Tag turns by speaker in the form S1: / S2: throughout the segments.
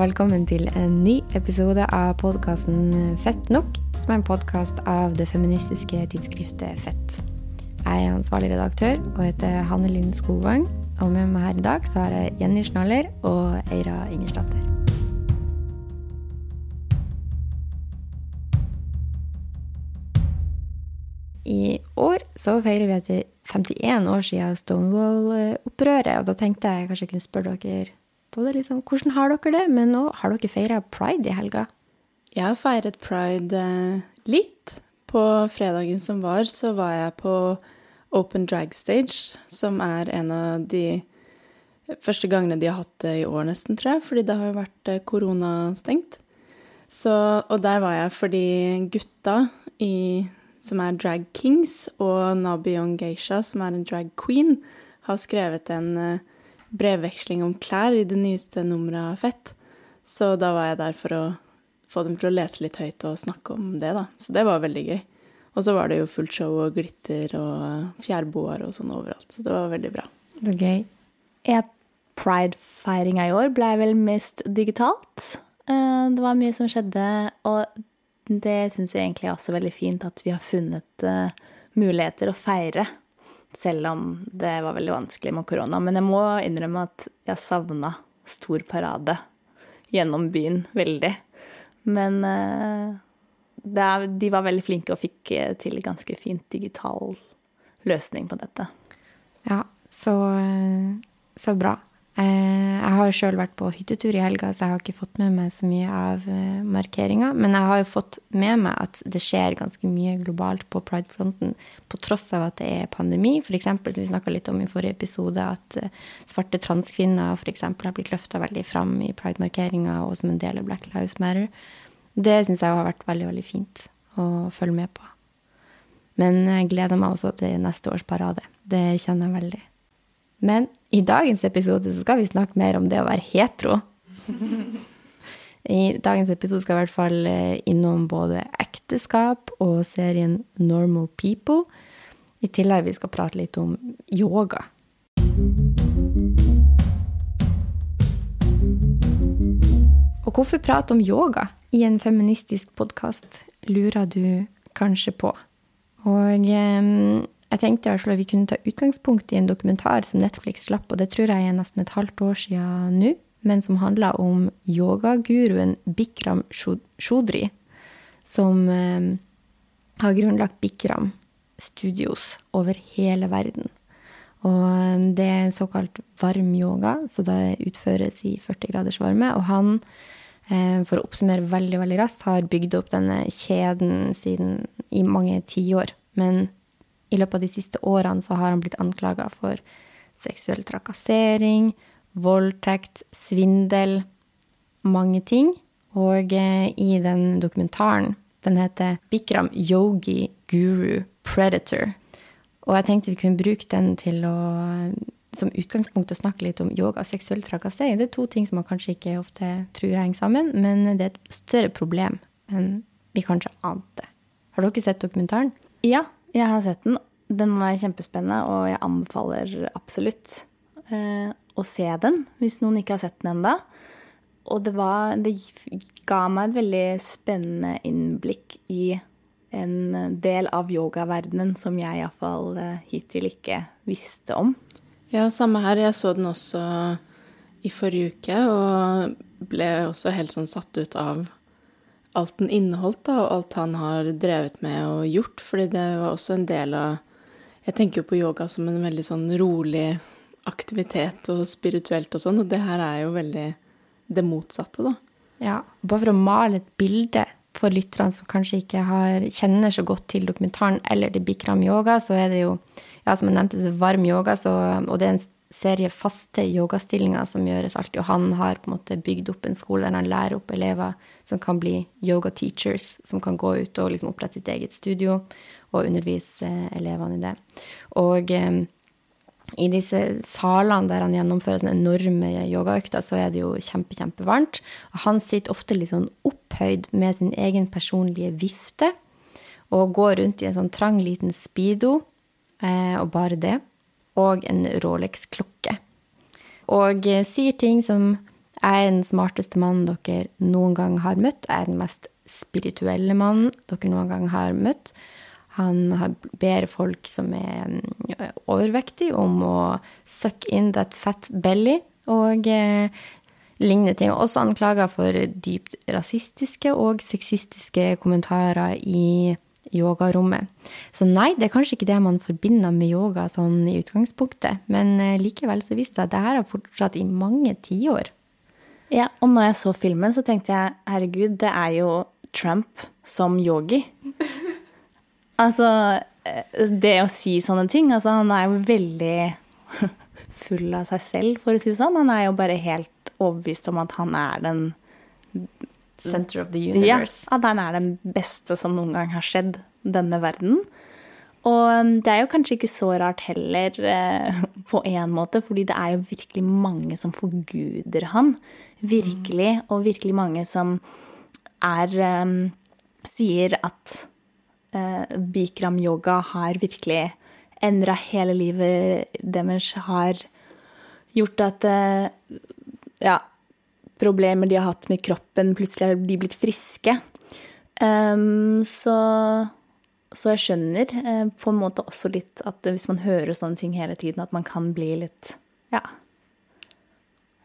S1: velkommen til en ny episode av podkasten Fett nok, som er en podkast av det feministiske tidsskriftet Fett. Jeg er ansvarlig redaktør og heter Hanne Linn Skogvang. Og med meg her i dag så har jeg Jenny Schnaller og Eira Ingersdatter. I år så feirer vi etter 51 år siden Stonewall-opprøret, og da tenkte jeg kanskje jeg kunne spørre dere både liksom, hvordan har dere det, men òg har dere feira pride i helga?
S2: Jeg har feiret pride eh, litt. På fredagen som var, så var jeg på Open Drag Stage, som er en av de første gangene de har hatt det i år, nesten, tror jeg, fordi det har jo vært eh, koronastengt. Så, og der var jeg fordi gutta i som er drag kings, og Nabi Young Geisha, som er en drag queen, har skrevet en eh, brevveksling om klær i det nyeste nummeret av Fett. Så da var jeg der for å få dem til å lese litt høyt og snakke om det, da. Så det var veldig gøy. Og så var det jo fullt show og glitter og fjærboer og sånn overalt. Så det var veldig bra.
S1: Det er gøy.
S3: Pride-feiringa i år ble vel mest digitalt. Eh, det var mye som skjedde, og det syns jeg egentlig er også veldig fint at vi har funnet uh, muligheter å feire. Selv om det var veldig vanskelig med korona. Men jeg må innrømme at jeg savna stor parade gjennom byen veldig. Men uh, er, de var veldig flinke og fikk eh, til ganske fint digital løsning på dette.
S1: Ja, så, så bra. Eh, jeg har jo sjøl vært på hyttetur i helga, så jeg har ikke fått med meg så mye av eh, markeringa. Men jeg har jo fått med meg at det skjer ganske mye globalt på pridefronten, på tross av at det er pandemi. F.eks. som vi snakka litt om i forrige episode, at eh, svarte transkvinner for eksempel, har blitt løfta veldig fram i pridemarkeringa og som en del av Black Lives Matter. Det syns jeg har vært veldig, veldig fint å følge med på. Men jeg gleder meg også til neste års parade. Det kjenner jeg veldig. Men i dagens episode så skal vi snakke mer om det å være hetero. I dagens episode skal vi i hvert fall eh, innom både ekteskap og serien Normal People. I tillegg vi skal prate litt om yoga. Og hvorfor prate om yoga i en feministisk podkast, lurer du kanskje på. Og eh, jeg tenkte at vi kunne ta utgangspunkt i en dokumentar som Netflix slapp, og det tror jeg er nesten et halvt år siden nå, men som handla om yogaguruen Bikram Shodri, som eh, har grunnlagt Bikram Studios over hele verden. Og eh, det er en såkalt varm yoga, så det utføres i 40 graders varme. Og han, eh, for å oppsummere veldig veldig raskt, har bygd opp denne kjeden siden i mange tiår. Men i løpet av de siste årene så har han blitt anklaga for seksuell trakassering, voldtekt, svindel, mange ting. Og eh, i den dokumentaren, den heter Bikram Yogi Guru Predator. Og jeg tenkte vi kunne bruke den til å som utgangspunkt å snakke litt om yoga og seksuell trakassering. Det er to ting som man kanskje ikke ofte tror henger sammen, men det er et større problem enn vi kanskje ante. Har dere sett dokumentaren?
S3: Ja, jeg har sett den. Den var kjempespennende, og jeg anbefaler absolutt eh, å se den hvis noen ikke har sett den enda. Og det, var, det ga meg et veldig spennende innblikk i en del av yogaverdenen som jeg iallfall eh, hittil ikke visste om.
S2: Ja, samme her. Jeg så den også i forrige uke, og ble også helt sånn satt ut av alt den inneholdt, da, og alt han har drevet med og gjort. Fordi det var også en del av Jeg tenker jo på yoga som en veldig sånn rolig aktivitet og spirituelt og sånn, og det her er jo veldig det motsatte, da.
S1: Ja, bare for å male et bilde for lytterne som kanskje ikke har, kjenner så godt til dokumentaren eller til Bikram yoga, så er det jo, ja, som jeg nevnte, varm yoga, så, og det er en serie faste yogastillinger som gjøres alltid. Og han har på en måte bygd opp en skole der han lærer opp elever som kan bli yoga teachers, som kan gå ut og liksom opprette sitt eget studio og undervise elevene i det. Og eh, i disse salene der han gjennomfører sånne enorme yogaøkter, så er det jo kjempe, kjempevarmt. Og han sitter ofte litt sånn opphøyd med sin egen personlige vifte og går rundt i en sånn trang liten speedo, eh, og bare det og en Rolex-klokke. Og sier ting som Jeg er den smarteste mannen dere noen gang har møtt. Jeg er den mest spirituelle mannen dere noen gang har møtt. Han ber folk som er mm, overvektige, om å suck in that fat belly og eh, lignende ting. Også anklager for dypt rasistiske og sexistiske kommentarer i yogarommet. Så nei, det er kanskje ikke det man forbinder med yoga sånn i utgangspunktet, men eh, likevel så viste det at det her har fortsatt i mange tiår.
S3: Ja, og når jeg så filmen, så tenkte jeg herregud, det er jo Trump som yogi. altså, eh, det å si sånne ting Altså, han er jo veldig full av seg selv, for å si det sånn. Han er jo bare helt overbevist om at han er den
S1: Center of the universe.
S3: Ja, at han er den beste som noen gang har skjedd denne verden. Og um, det er jo kanskje ikke så rart heller, eh, på en måte, fordi det er jo virkelig mange som forguder han. Virkelig. Mm. Og virkelig mange som er um, Sier at uh, Bikram yoga har virkelig endra hele livet deres, har gjort at uh, ja, problemer de har hatt med kroppen, plutselig har de blitt friske. Um, så, så, jeg skjønner uh, på en måte også litt at hvis man hører sånne ting hele tiden, at man kan bli litt ja,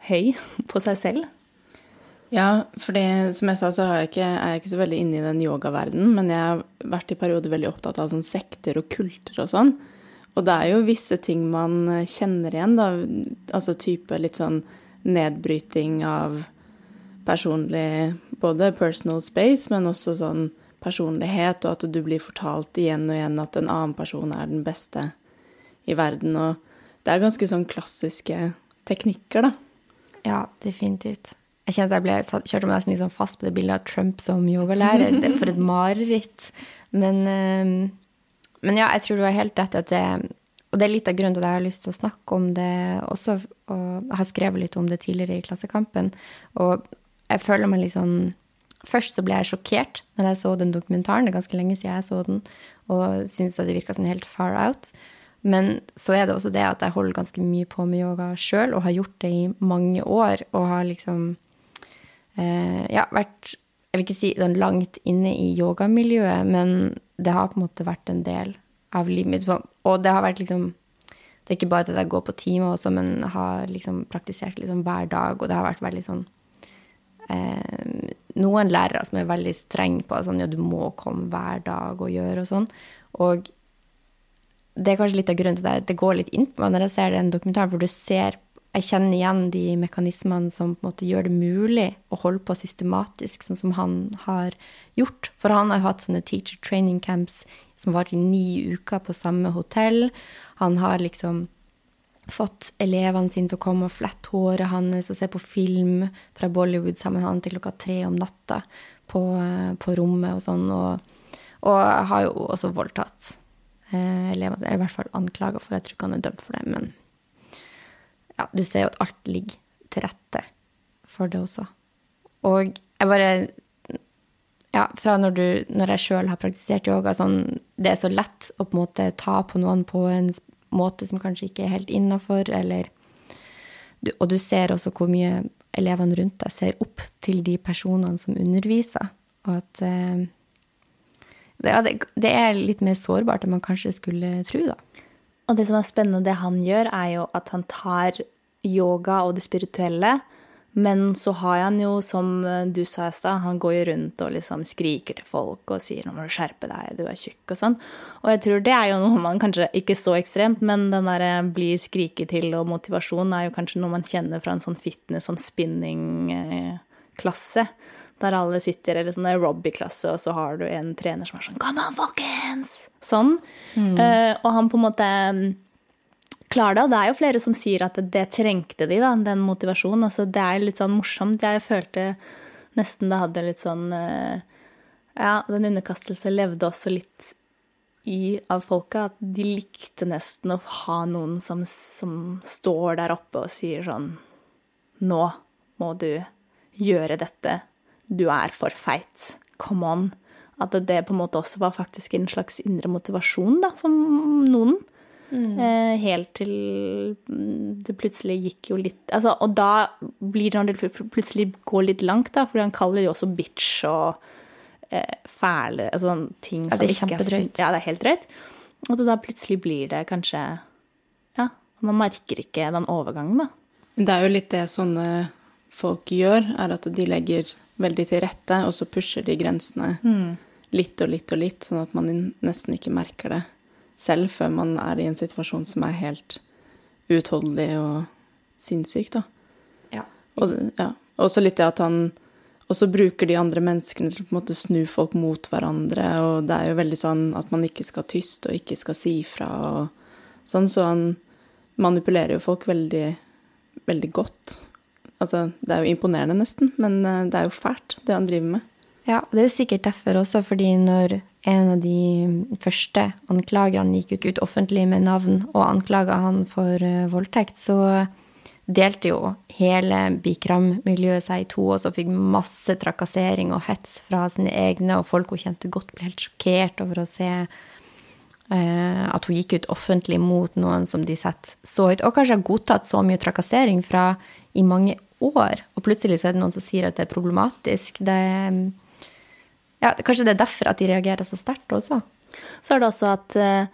S3: høy på seg selv.
S2: Ja, for som jeg sa, så jeg, ikke, er jeg ikke så veldig inne i den yogaverdenen, men jeg har vært i perioder veldig opptatt av sånn sekter og kulter og sånn. Og det er jo visse ting man kjenner igjen, da. Altså type litt sånn nedbryting av personlig Både personal space, men også sånn personlighet, og at du blir fortalt igjen og igjen at en annen person er den beste i verden. Og det er ganske sånn klassiske teknikker, da.
S1: Ja, definitivt. Jeg kjente jeg ble kjørte meg nesten liksom fast på det bildet av Trump som yogalærer. For et mareritt. Men, men ja, jeg tror du har helt rett at det og det er litt av grunnen til at jeg har lyst til å snakke om det også. Og jeg har skrevet litt om det tidligere i Klassekampen. Og jeg føler meg litt sånn Først så ble jeg sjokkert når jeg så den dokumentaren. Det er ganske lenge siden jeg så den, og syntes at det virka sånn helt far out. Men så er det også det at jeg holder ganske mye på med yoga sjøl, og har gjort det i mange år. Og har liksom eh, ja, vært Jeg vil ikke si langt inne i yogamiljøet, men det har på en måte vært en del av livet mitt. Og det har vært liksom Det er ikke bare at jeg går på time også, men har liksom praktisert liksom hver dag, og det har vært veldig sånn eh, Noen lærere som er veldig strenge på sånn ja, du må komme hver dag og gjøre og sånn. Og det er kanskje litt av grunnen til at det går litt inn på meg når jeg ser den dokumentaren, for du ser jeg kjenner igjen de mekanismene som på en måte gjør det mulig å holde på systematisk, sånn som han har gjort. For han har jo hatt sånne teacher training camps som varte i ni uker på samme hotell. Han har liksom fått elevene sine til å komme og flette håret hans og se på film fra Bollywood sammen med han til klokka tre om natta på, på rommet og sånn. Og, og har jo også voldtatt eh, elevene, eller i hvert fall anklaga for Jeg tror ikke han er dømt for det, men ja, du ser jo at alt ligger til rette for det også. Og jeg bare ja, fra når, du, når jeg sjøl har praktisert yoga, sånn, det er så lett å på en måte ta på noen på en måte som kanskje ikke er helt innafor, eller Og du ser også hvor mye elevene rundt deg ser opp til de personene som underviser, og at eh, det, det, er litt mer sårbart enn man kanskje skulle tro, da.
S3: Og det som er spennende, det han gjør, er jo at han tar yoga og det spirituelle men så har han jo, som eh, du sa i stad, han går jo rundt og liksom skriker til folk og sier 'nå må du skjerpe deg, du er tjukk' og sånn. Og jeg tror det er jo noe man kanskje ikke så ekstremt, men den derre eh, bli skriket til og motivasjon er jo kanskje noe man kjenner fra en sånn fitness, sånn spinning-klasse. Der alle sitter, eller sånn aerobic-klasse, og så har du en trener som er sånn 'Kom an, folkens!' Sånn. Mm. Uh, og han på en måte klare det. Og det er jo flere som sier at det trengte de, da, den motivasjonen. Altså, det er litt sånn morsomt. Jeg følte nesten det hadde litt sånn eh, Ja, den underkastelse levde også litt i av folka. At de likte nesten å ha noen som, som står der oppe og sier sånn Nå må du gjøre dette. Du er for feit. Come on. At det på en måte også var faktisk en slags indre motivasjon da, for noen. Eh, helt til mm, det plutselig gikk jo litt altså, Og da blir det når det plutselig går litt langt, da, fordi han kaller det jo også bitch og eh, fæle altså, ting
S1: Ja, er
S3: som ikke
S1: kjempedrøyt.
S3: Ja, det er helt drøyt. Og da plutselig blir det kanskje Ja, man merker ikke den overgangen, da.
S2: Men Det er jo litt det sånne folk gjør, er at de legger veldig til rette, og så pusher de grensene litt og litt og litt, sånn at man nesten ikke merker det selv før man er i en situasjon som er helt uutholdelig og sinnssyk, da.
S1: Ja.
S2: Og ja, så litt det at han også bruker de andre menneskene til å på en måte snu folk mot hverandre, og det er jo veldig sånn at man ikke skal tyste og ikke skal si fra og sånn, så han manipulerer jo folk veldig, veldig godt. Altså, det er jo imponerende nesten, men eh, det er jo fælt, det han driver med.
S1: Ja, og det er jo sikkert derfor også, fordi når en av de første anklagerne gikk jo ikke ut offentlig med navn og anklaga han for eh, voldtekt, så delte jo hele Bikram-miljøet seg i to, og så fikk masse trakassering og hets fra sine egne, og folk hun kjente godt ble helt sjokkert over å se eh, at hun gikk ut offentlig mot noen som de setter så høyt, og kanskje har godtatt så mye trakassering fra i mange år, og plutselig så er det noen som sier at det er problematisk. Det ja, Kanskje det er derfor at de reagerer så sterkt også.
S3: Så er det også at eh,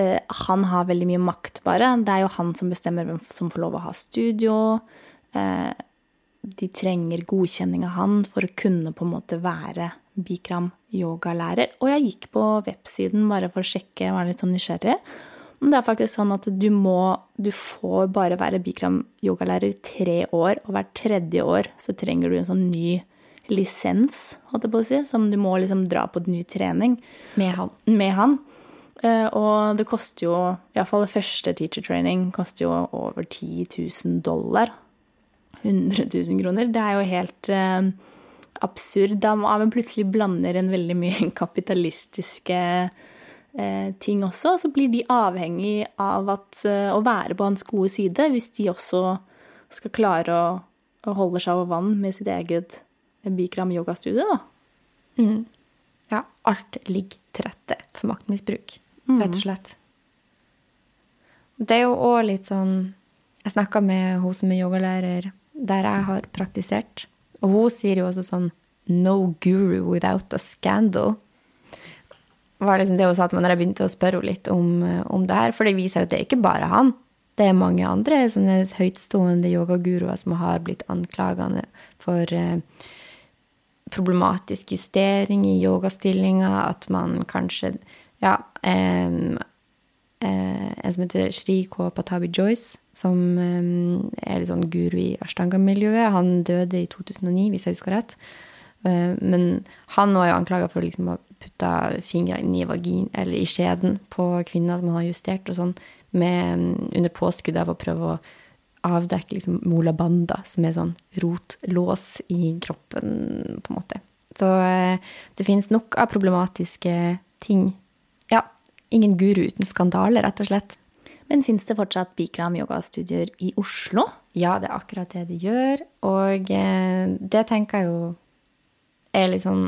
S3: eh, han har veldig mye makt, bare. Det er jo han som bestemmer hvem som får lov å ha studio. Eh, de trenger godkjenning av han for å kunne på en måte være Bikram yogalærer. Og jeg gikk på websiden bare for å sjekke, jeg litt sånn nysgjerrig. Men det er faktisk sånn at du må Du får bare være Bikram yogalærer i tre år, og hvert tredje år så trenger du en sånn ny lisens, holdt jeg på å si, som du må liksom dra på ny trening
S1: Med han.
S3: med han. Eh, Og det koster jo, iallfall det første teacher training, koster jo over 10 000 dollar. 100 000 kroner. Det er jo helt eh, absurd. Da man plutselig blander en veldig mye kapitalistiske eh, ting også, så blir de avhengig av at, eh, å være på hans gode side, hvis de også skal klare å, å holde seg over vann med sitt eget Bikram yogastudio, da.
S1: Ja, alt ligger til rette for maktmisbruk, rett og slett. Det er jo òg litt sånn Jeg snakka med hun som er yogalærer der jeg har praktisert, og hun sier jo også sånn No guru without a scandal. var liksom det hun sa til meg når jeg begynte å spørre henne litt om, om det her. For det viser jo at det er ikke bare han. Det er mange andre sånne høytstående yogaguruer som har blitt anklagende for eh, problematisk justering i yogastillinga, at man kanskje Ja, Um, en som heter Shri K. Patabi Joyce, som er litt sånn guru i ashtanga-miljøet. Han døde i 2009, hvis jeg husker rett. Eh, men han var jo anklaga for liksom å putte fingrene inn i vagin, eller i skjeden på kvinner som han har justert, og sånn, under påskudd av å prøve å avdekke liksom mola banda, som er sånn rotlås i kroppen, på en måte. Så eh, det finnes nok av problematiske ting. Ja, ingen guru uten skandale, rett og slett.
S3: Men fins det fortsatt Bikram yogastudier i Oslo?
S1: Ja, det er akkurat det de gjør, og eh, det tenker jeg jo er litt sånn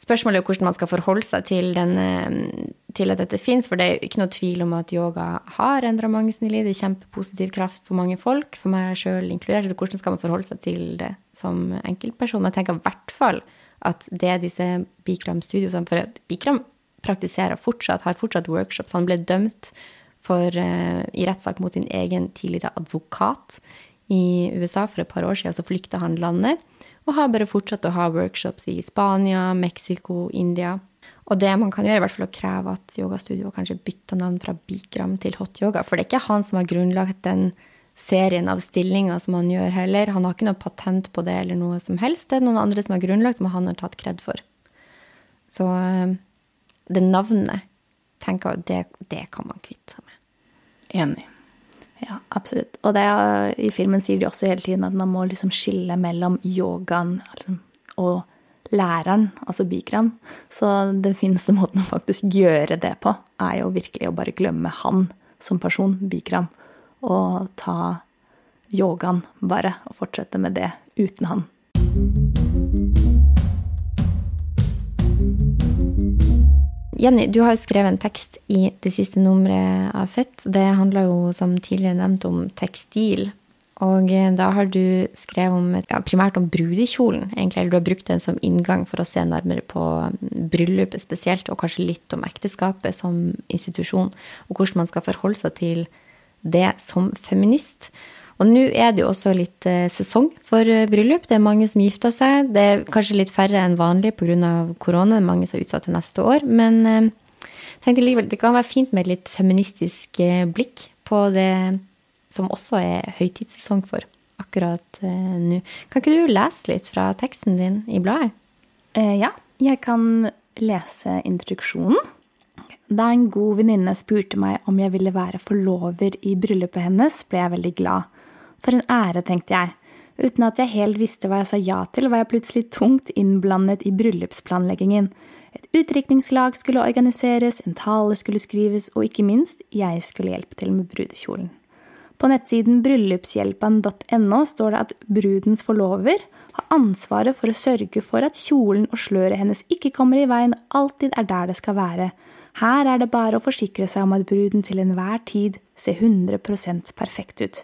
S1: Spørsmålet er jo hvordan man skal forholde seg til, den, eh, til at dette fins, for det er ikke noe tvil om at yoga har endra mange sine liv. Det er kjempepositiv kraft for mange folk, for meg sjøl inkludert. Så hvordan skal man forholde seg til det som enkeltperson? Jeg tenker i hvert fall at det disse Bikram-studiosene For Bikram praktiserer fortsatt, har fortsatt workshops. Han ble dømt for, eh, i rettssak mot sin egen tidligere advokat i USA for et par år siden. Så flykta han landet og har bare fortsatt å ha workshops i Spania, Mexico, India. Og det man kan gjøre, i hvert fall å kreve at yogastudio kanskje bytter navn fra Bikram til Hot Yoga. For det er ikke han som har grunnlagt den serien av stillinger som han gjør heller. Han har ikke noe patent på det eller noe som helst. Det er noen andre som har grunnlagt, som han har tatt kred for. Så eh, det navnet tenker jeg det, det kan man kvitte seg med.
S2: Enig.
S3: Ja, absolutt. Og er- i filmen sier de også hele tiden at man må liksom skille mellom yogaen liksom, og læreren, altså Bikram. Så den fineste måten å faktisk gjøre det på, er jo virkelig å bare glemme han som person, Bikram, og ta yogaen bare, og fortsette med det uten han.
S1: Jenny, du har jo skrevet en tekst i det siste nummeret av Fett. Det handler jo, som tidligere nevnt, om tekstil. Og eh, da har du skrevet om, ja, primært om brudekjolen, egentlig. Eller du har brukt den som inngang for å se nærmere på mm, bryllupet spesielt, og kanskje litt om ekteskapet som institusjon, og hvordan man skal forholde seg til det som feminist. Og nå er det jo også litt eh, sesong for eh, bryllup. Det er mange som gifter seg. Det er kanskje litt færre enn vanlig pga. korona. Det er mange som er utsatt til neste år. Men tenkte likevel det kan være fint med et litt feministisk blikk på det som også er høytidssesong for akkurat eh, nå. Kan ikke du lese litt fra teksten din i bladet?
S3: Eh, ja, jeg kan lese introduksjonen. Da en god venninne spurte meg om jeg ville være forlover i bryllupet hennes, ble jeg veldig glad. For en ære, tenkte jeg. Uten at jeg helt visste hva jeg sa ja til, var jeg plutselig tungt innblandet i bryllupsplanleggingen. Et utdrikningslag skulle organiseres, en tale skulle skrives, og ikke minst, jeg skulle hjelpe til med brudekjolen. På nettsiden bryllupshjelpen.no står det at brudens forlover har ansvaret for å sørge for at kjolen og sløret hennes ikke kommer i veien, alltid er der det skal være. Her er det bare å forsikre seg om at bruden til enhver tid ser 100% perfekt ut.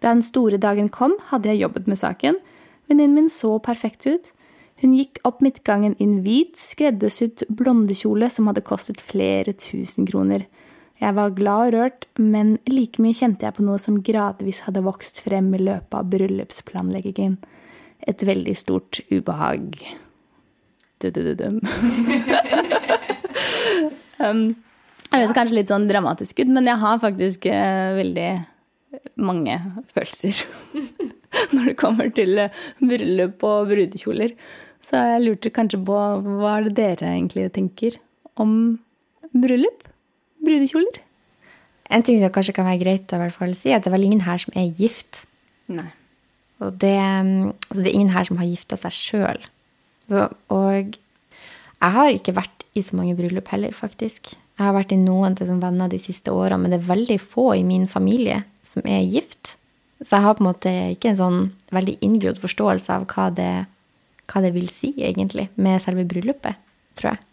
S3: Da den store dagen kom, hadde jeg jobbet med saken. Venninnen min så perfekt ut. Hun gikk opp midtgangen i en hvit, skreddersydd blondekjole som hadde kostet flere tusen kroner. Jeg var glad og rørt, men like mye kjente jeg på noe som gradvis hadde vokst frem i løpet av bryllupsplanleggingen. Et veldig stort ubehag. Du-du-du-dum. um, det høres kanskje litt sånn dramatisk ut, men jeg har faktisk uh, veldig mange følelser når det kommer til uh, bryllup og brudekjoler. Så jeg lurte kanskje på hva er dere egentlig tenker om bryllup? Brudekjoler?
S1: En ting som kanskje kan være greit å i hvert fall si, er at det er vel ingen her som er gift.
S2: Nei.
S1: Og det, altså det er ingen her som har gifta seg sjøl. Og jeg har ikke vært i så mange bryllup heller, faktisk. Jeg har vært i noen til som venner de siste åra, men det er veldig få i min familie som er gift. Så jeg har på en måte ikke en sånn veldig inngrodd forståelse av hva det, hva det vil si, egentlig, med selve bryllupet, tror jeg.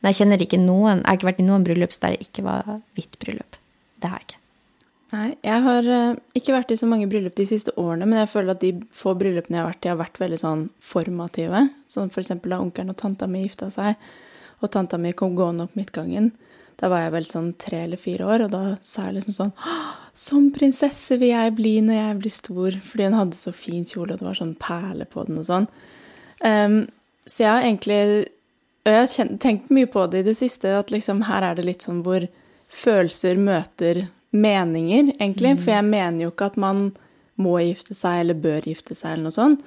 S1: Men jeg kjenner ikke noen Jeg har ikke vært i noen bryllup der det ikke var hvitt bryllup. Det har jeg ikke.
S2: Nei, jeg har uh, ikke vært i så mange bryllup de siste årene, men jeg føler at de få bryllupene jeg har vært i, har vært veldig sånn formative. Sånn eksempel da onkelen og tanta mi gifta seg, og tanta mi kom gående opp midtgangen. Da var jeg vel sånn tre eller fire år, og da sa jeg liksom sånn Som prinsesse vil jeg bli når jeg blir stor. Fordi hun hadde så fin kjole, og det var sånn perle på den og sånn. Um, så jeg har egentlig jeg har tenkt mye på det i det siste, at liksom her er det litt sånn hvor følelser møter meninger, egentlig. Mm. For jeg mener jo ikke at man må gifte seg eller bør gifte seg eller noe sånt.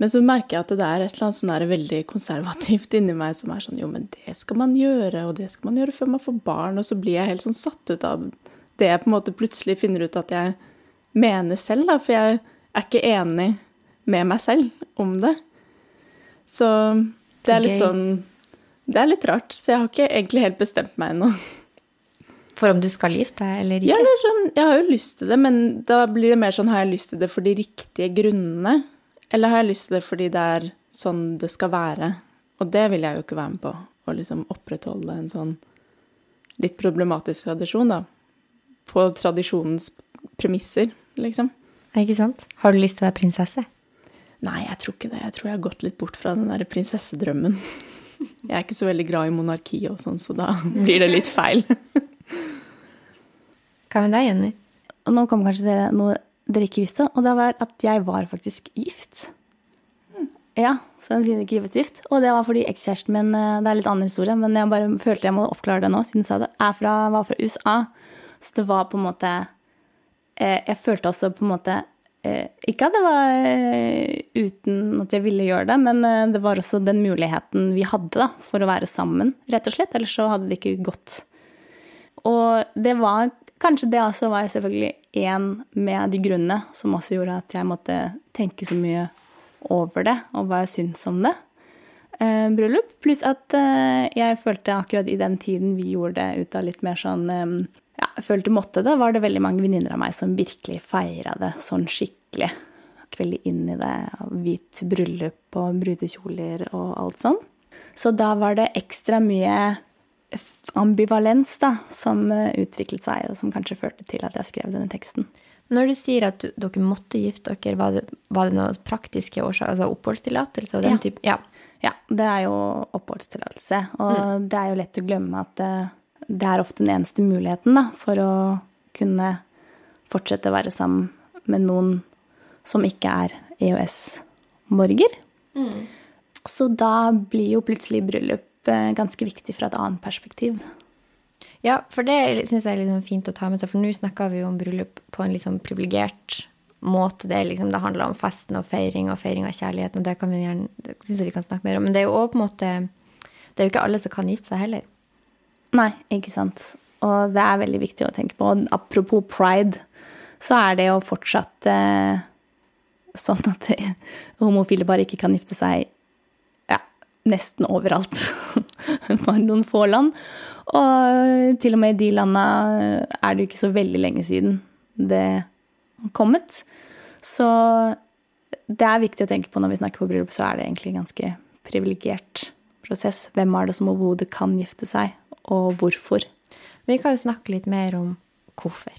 S2: Men så merker jeg at det er et eller annet sånn veldig konservativt inni meg som er sånn Jo, men det skal man gjøre, og det skal man gjøre før man får barn. Og så blir jeg helt sånn satt ut av det jeg på en måte plutselig finner ut at jeg mener selv, da. For jeg er ikke enig med meg selv om det. Så det er litt sånn det er litt rart, så jeg har ikke egentlig helt bestemt meg ennå.
S1: For om du skal gifte deg eller ikke?
S2: Ja, sånn, jeg har jo lyst til det, men da blir det mer sånn har jeg lyst til det for de riktige grunnene? Eller har jeg lyst til det fordi det er sånn det skal være? Og det vil jeg jo ikke være med på. Å liksom opprettholde en sånn litt problematisk tradisjon, da. På tradisjonens premisser, liksom.
S1: Ikke sant? Har du lyst til å være prinsesse?
S2: Nei, jeg tror ikke det. Jeg tror jeg har gått litt bort fra den derre prinsessedrømmen. Jeg er ikke så veldig glad i monarki og sånn, så da blir det litt feil.
S1: Hva med deg, Jenny?
S3: Og nå kommer kanskje dere noe dere ikke visste, og det var at jeg var faktisk gift. Ja, så jeg sier ikke gift. Og det var fordi ekskjæresten min eh, Det er litt annen historie, men jeg bare følte jeg må oppklare det nå, siden jeg sa det. Jeg var fra USA. Så det var på en måte eh, Jeg følte også på en måte ikke at det var eh, uten at jeg ville gjøre det, men eh, det var også den muligheten vi hadde da, for å være sammen, rett og slett. Ellers så hadde det ikke gått. Og det var kanskje det også var selvfølgelig én med de grunnene som også gjorde at jeg måtte tenke så mye over det, og hva jeg syns om det. Eh, bryllup. Pluss at eh, jeg følte akkurat i den tiden vi gjorde det ut av litt mer sånn eh, følte måtte det, var det veldig mange venninner av meg som virkelig feira det sånn skikkelig. Veldig inn i det. Hvit bryllup og brudekjoler og alt sånn. Så da var det ekstra mye ambivalens da, som eh, utviklet seg, og som kanskje førte til at jeg skrev denne teksten.
S1: Når du sier at dere måtte gifte dere, var det, var det noen praktiske årsaker? Altså oppholdstillatelse og den
S3: Ja.
S1: type? Ja.
S3: Ja, det er jo oppholdstillatelse. Og det er jo lett å glemme at det, er ofte den eneste muligheten da, for å kunne fortsette å være sammen med noen som ikke er EØS-borger. Så da blir jo plutselig bryllup eh, ganske viktig fra et annet perspektiv.
S1: Ja, for det syns jeg er sånn fint å ta med seg, for nå snakker vi jo om bryllup på en liksom privilegert måte. Det, liksom, det handler om festen og feiring og feiring av kjærligheten, og det kan vi gjerne, det synes jeg vi kan snakke mer om. Men det er jo òg på en måte Det er jo ikke alle som kan gifte seg heller.
S3: Nei, ikke sant. Og det er veldig viktig å tenke på. Og apropos pride, så er det jo fortsatt eh, sånn at homofile bare ikke kan gifte seg ja, nesten overalt. Bare noen få land. Og til og med i de landa er det jo ikke så veldig lenge siden det kommet. Så det er viktig å tenke på når vi snakker på bryllup, så er det egentlig en ganske privilegert prosess. Hvem er det som overhodet kan gifte seg, og hvorfor?
S1: Vi kan jo snakke litt mer om hvorfor.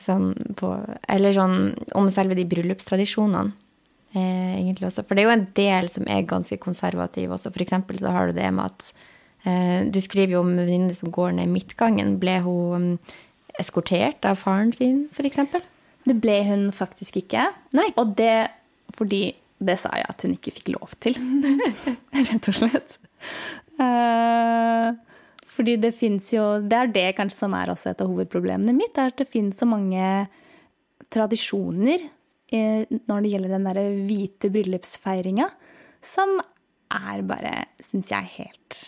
S1: Sånn på, eller sånn om selve de bryllupstradisjonene. Eh, egentlig også. For det er jo en del som er ganske konservativ også. For eksempel så har du det med at eh, Du skriver jo om en venninne som går ned midtgangen. Ble hun mm, eskortert av faren sin, eksempel?
S3: Det ble hun faktisk ikke.
S1: Nei.
S3: Og det fordi det sa jeg at hun ikke fikk lov til, rett og slett. Eh, fordi det fins jo Det er det kanskje som er også et av hovedproblemene mitt, er at det fins så mange tradisjoner eh, når det gjelder den derre hvite bryllupsfeiringa, som er bare, syns jeg, helt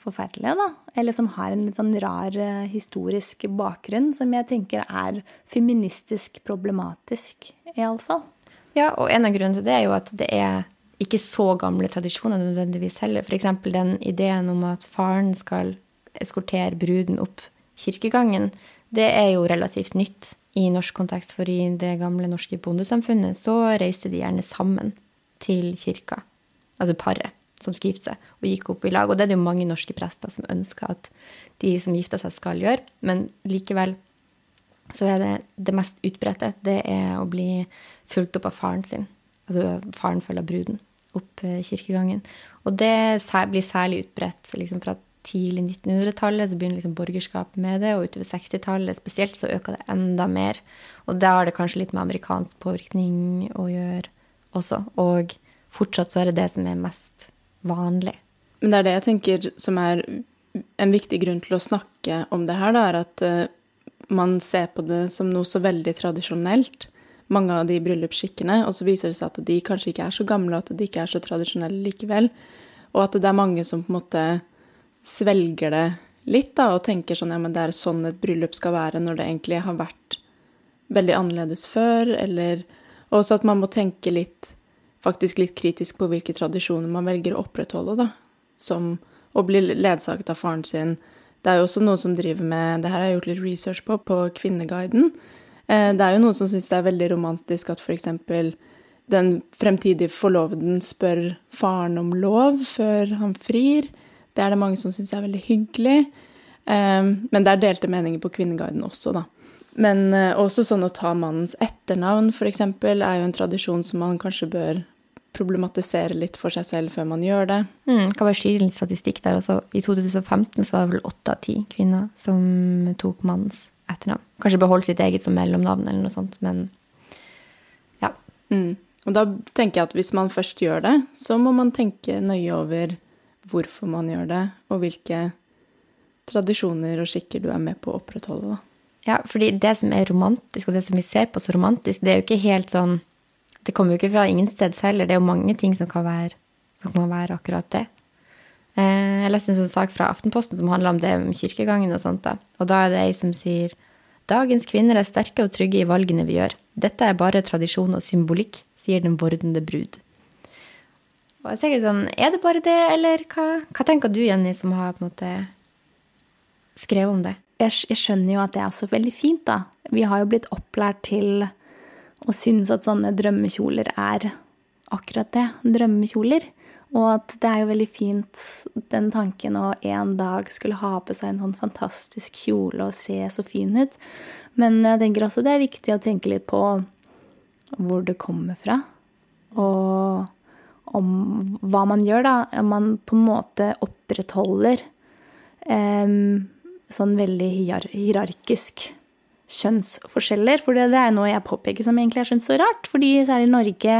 S3: forferdelige, da. Eller som har en litt sånn rar eh, historisk bakgrunn, som jeg tenker er feministisk problematisk, iallfall.
S1: Ja, og en av grunnene til det er jo at det er ikke så gamle tradisjoner nødvendigvis heller. F.eks. den ideen om at faren skal eskortere bruden opp kirkegangen, det er jo relativt nytt i norsk kontekst, for i det gamle norske bondesamfunnet så reiste de gjerne sammen til kirka, altså paret som skulle gifte seg, og gikk opp i lag. Og det er det jo mange norske prester som ønsker at de som gifter seg, skal gjøre, men likevel så er det det mest utbredte, det er å bli fulgt opp av faren sin. Altså faren følger bruden opp eh, kirkegangen. Og det blir særlig utbredt liksom fra tidlig 1900-tallet, så begynner liksom borgerskapet med det, og utover 60-tallet spesielt så øker det enda mer. Og da har det kanskje litt med amerikansk påvirkning å gjøre også. Og fortsatt så er det det som er mest vanlig.
S2: Men det er det jeg tenker som er en viktig grunn til å snakke om det her, da, er at eh, man ser på det som noe så veldig tradisjonelt, mange av de bryllupsskikkene, og så viser det seg at de kanskje ikke er så gamle, og at de ikke er så tradisjonelle likevel, og at det er mange som på en måte svelger det litt, da, og tenker sånn, ja, men det er sånn et bryllup skal være, når det egentlig har vært veldig annerledes før, eller også at man må tenke litt faktisk litt kritisk på hvilke tradisjoner man velger å opprettholde, da. Som å bli ledsaget av faren sin. Det er jo også noen som driver med Det her har jeg gjort litt research på, på Kvinneguiden. Eh, Det er jo noen som syns det er veldig romantisk at f.eks. den fremtidige forloveden spør faren om lov før han frir. Det er det mange som syns er veldig hyggelig. Eh, Men det er delte meninger på Kvinneguiden også, da. Men eh, også sånn å ta mannens etternavn, f.eks., er jo en tradisjon som man kanskje bør problematisere litt for seg selv før man gjør det.
S1: Mm, kan bare skyte litt statistikk der også. I 2015 så var det vel åtte av ti kvinner som tok mannens etternavn. Kanskje beholdt sitt eget som mellomnavn eller noe sånt, men ja.
S2: Mm. Og da tenker jeg at hvis man først gjør det, så må man tenke nøye over hvorfor man gjør det, og hvilke tradisjoner og skikker du er med på å opprettholde, da.
S1: Ja, fordi det som er romantisk, og det som vi ser på så romantisk, det er jo ikke helt sånn Det kommer jo ikke fra ingensteds heller. Det er jo mange ting som kan være, som kan være akkurat det. Eh, Jeg leste en sånn sak fra Aftenposten som handler om det med kirkegangen og sånt. da. Og da er det ei som sier Dagens kvinner er sterke og trygge i valgene vi gjør. Dette er bare tradisjon og symbolikk, sier den vordende brud. Jeg tenker sånn, Er det bare det, eller hva, hva tenker du, Jenny, som har på en måte skrevet om det?
S3: jeg, jeg skjønner jo at det er også veldig fint, da. Vi har jo blitt opplært til å synes at sånne drømmekjoler er akkurat det. Drømmekjoler. Og at det er jo veldig fint, den tanken å en dag skulle ha på seg en sånn fantastisk kjole og se så fin ut. Men jeg tenker også det er viktig å tenke litt på hvor det kommer fra. Og om hva man gjør, da. Om man på en måte opprettholder eh, sånn veldig hierarkisk kjønnsforskjeller. For det er noe jeg påpeker som egentlig er skjønt så rart. Fordi særlig i Norge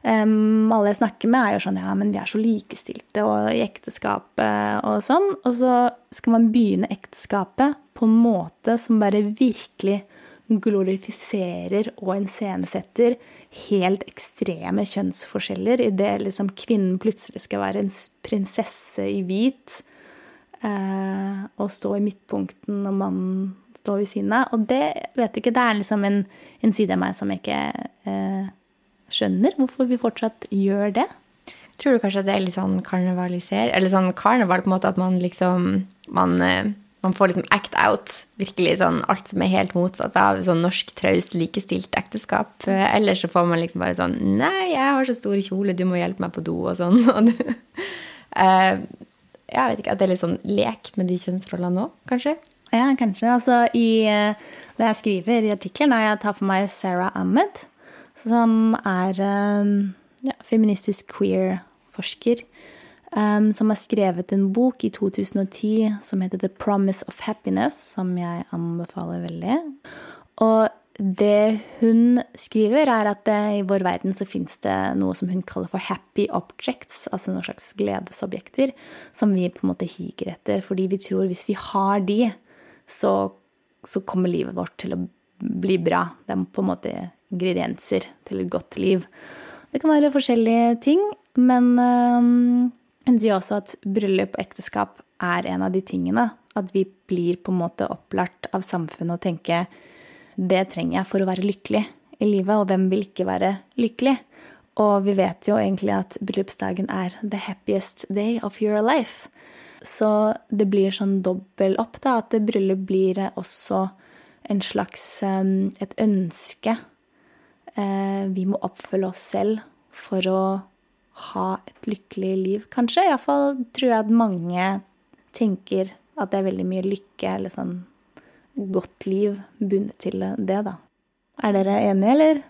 S3: Um, alle jeg snakker med, er jo sånn Ja, men vi er så likestilte og i ekteskapet og sånn. Og så skal man begynne ekteskapet på en måte som bare virkelig glorifiserer og iscenesetter helt ekstreme kjønnsforskjeller idet liksom kvinnen plutselig skal være en prinsesse i hvit eh, og stå i midtpunkten når mannen står ved siden av. Og det vet ikke, det er liksom en, en side av meg som jeg ikke eh, skjønner hvorfor vi fortsatt gjør det.
S1: Tror du kanskje at det er litt sånn karnevaliser Eller sånn karneval på en måte at man liksom Man, eh, man får liksom act out. Virkelig sånn alt som er helt motsatt av sånn norsk, traust, likestilt ekteskap. Ellers Eller så får man liksom bare sånn Nei, jeg har så stor kjole, du må hjelpe meg på do, og sånn. Og du, uh, jeg vet ikke, At det er litt sånn lek med de kjønnsrollene òg, kanskje?
S3: Ja, kanskje. Altså, i, det jeg skriver i artikkelen, er jeg tar for meg Sarah Ahmed som er ja, feministisk queer-forsker. Um, som har skrevet en bok i 2010 som heter The Promise of Happiness, som jeg anbefaler veldig. Og det hun skriver, er at det, i vår verden så fins det noe som hun kaller for happy objects, altså noen slags gledesobjekter, som vi på en måte higer etter. Fordi vi tror hvis vi har de, så, så kommer livet vårt til å bli bra. Det er på en måte ingredienser til et godt liv. Det kan være forskjellige ting, men hun sier også at bryllup og ekteskap er en av de tingene. At vi blir på en måte opplært av samfunnet å tenke det trenger jeg for å være lykkelig i livet, og hvem vil ikke være lykkelig? Og vi vet jo egentlig at bryllupsdagen er the happiest day of your life. Så det blir sånn dobbel opp, da, at bryllup blir også en slags um, et ønske Eh, vi må oppfølge oss selv for å ha et lykkelig liv, kanskje. Iallfall tror jeg at mange tenker at det er veldig mye lykke eller sånn godt liv bundet til det, da. Er dere enige, eller?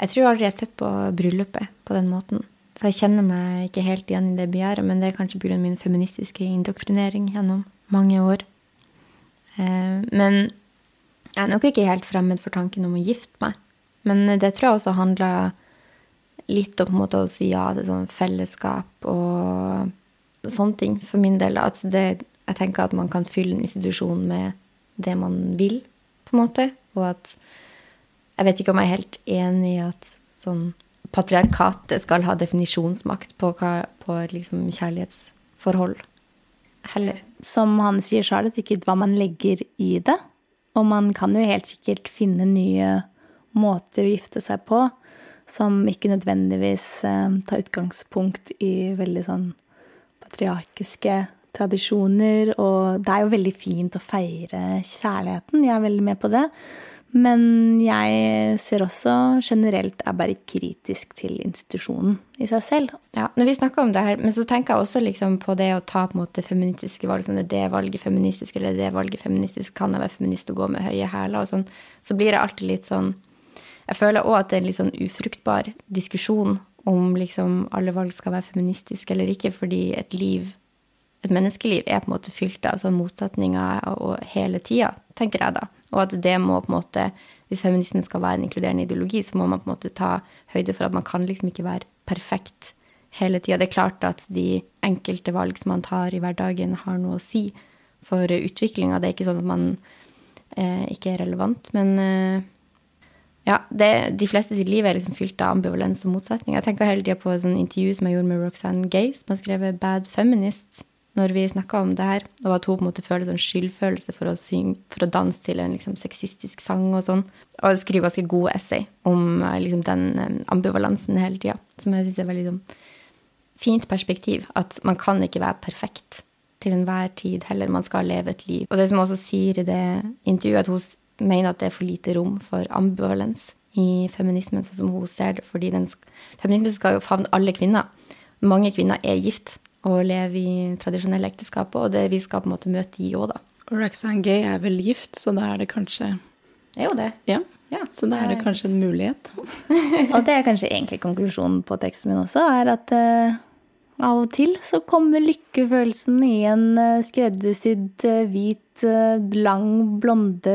S1: Jeg tror aldri jeg har sett på bryllupet på den måten. Så jeg kjenner meg ikke helt igjen i det begjæret, men det er kanskje pga. min feministiske indoktrinering gjennom mange år. Eh, men jeg er nok ikke helt fremmed for tanken om å gifte meg. Men det tror jeg også handler litt om å si ja til sånn fellesskap og sånne ting, for min del. At det, jeg tenker at man kan fylle en institusjon med det man vil, på en måte. Og at Jeg vet ikke om jeg er helt enig i at sånn patriarkatet skal ha definisjonsmakt på, hva, på liksom kjærlighetsforhold heller.
S3: Som han sier, så er det sikkert hva man legger i det. Og man kan jo helt sikkert finne nye måter å gifte seg på som ikke nødvendigvis eh, tar utgangspunkt i veldig sånn patriarkiske tradisjoner. Og det er jo veldig fint å feire kjærligheten, jeg er veldig med på det. Men jeg ser også generelt er bare kritisk til institusjonen i seg selv.
S1: Ja, når vi snakker om det her, Men så tenker jeg også liksom på det å ta på en måte feministiske valg. sånn, Er det valget feministisk, eller er det valget feministisk? Kan jeg være feminist og gå med høye hæler? sånn. Så blir det alltid litt sånn jeg føler òg at det er en litt sånn ufruktbar diskusjon om liksom alle valg skal være feministiske eller ikke, fordi et liv, et menneskeliv, er på en måte fylt av sånne motsetninger og hele tida, tenker jeg da. Og at det må på en måte, hvis feminismen skal være en inkluderende ideologi, så må man på en måte ta høyde for at man kan liksom ikke være perfekt hele tida. Det er klart at de enkelte valg som man tar i hverdagen, har noe å si for utviklinga. Det er ikke sånn at man eh, ikke er relevant, men eh, ja, det, De fleste sitt liv er liksom fylt av ambivalens og motsetning. Jeg tenker hele tida på et intervju som jeg gjorde med Roxanne Gay, som har skrevet 'Bad Feminist', når vi snakka om det her. Og at hun på en måte føler sånn skyldfølelse for å, synge, for å danse til en liksom sexistisk sang og sånn. Og skriver ganske gode essay om eh, liksom den eh, ambivalensen hele tida, som jeg syns er veldig sånn fint perspektiv. At man kan ikke være perfekt til enhver tid heller. Man skal leve et liv. Og det som hun også sier i det intervjuet, at hun mener at det er for lite rom for ambivalens i feminismen, sånn som hun ser det. Fordi den, feminismen skal jo favne alle kvinner. mange kvinner er gift og lever i tradisjonelle ekteskap, og det, vi skal på en måte møte de òg, da.
S2: Og Roxanne Gay er vel gift, så da er det kanskje
S1: Det er jo det.
S2: Ja.
S1: Ja,
S2: Så da er det kanskje en mulighet.
S3: Og det er kanskje egentlig konklusjonen på teksten min også, er at uh, av og til så kommer lykkefølelsen i en eh, skreddersydd, eh, hvit, lang, blonde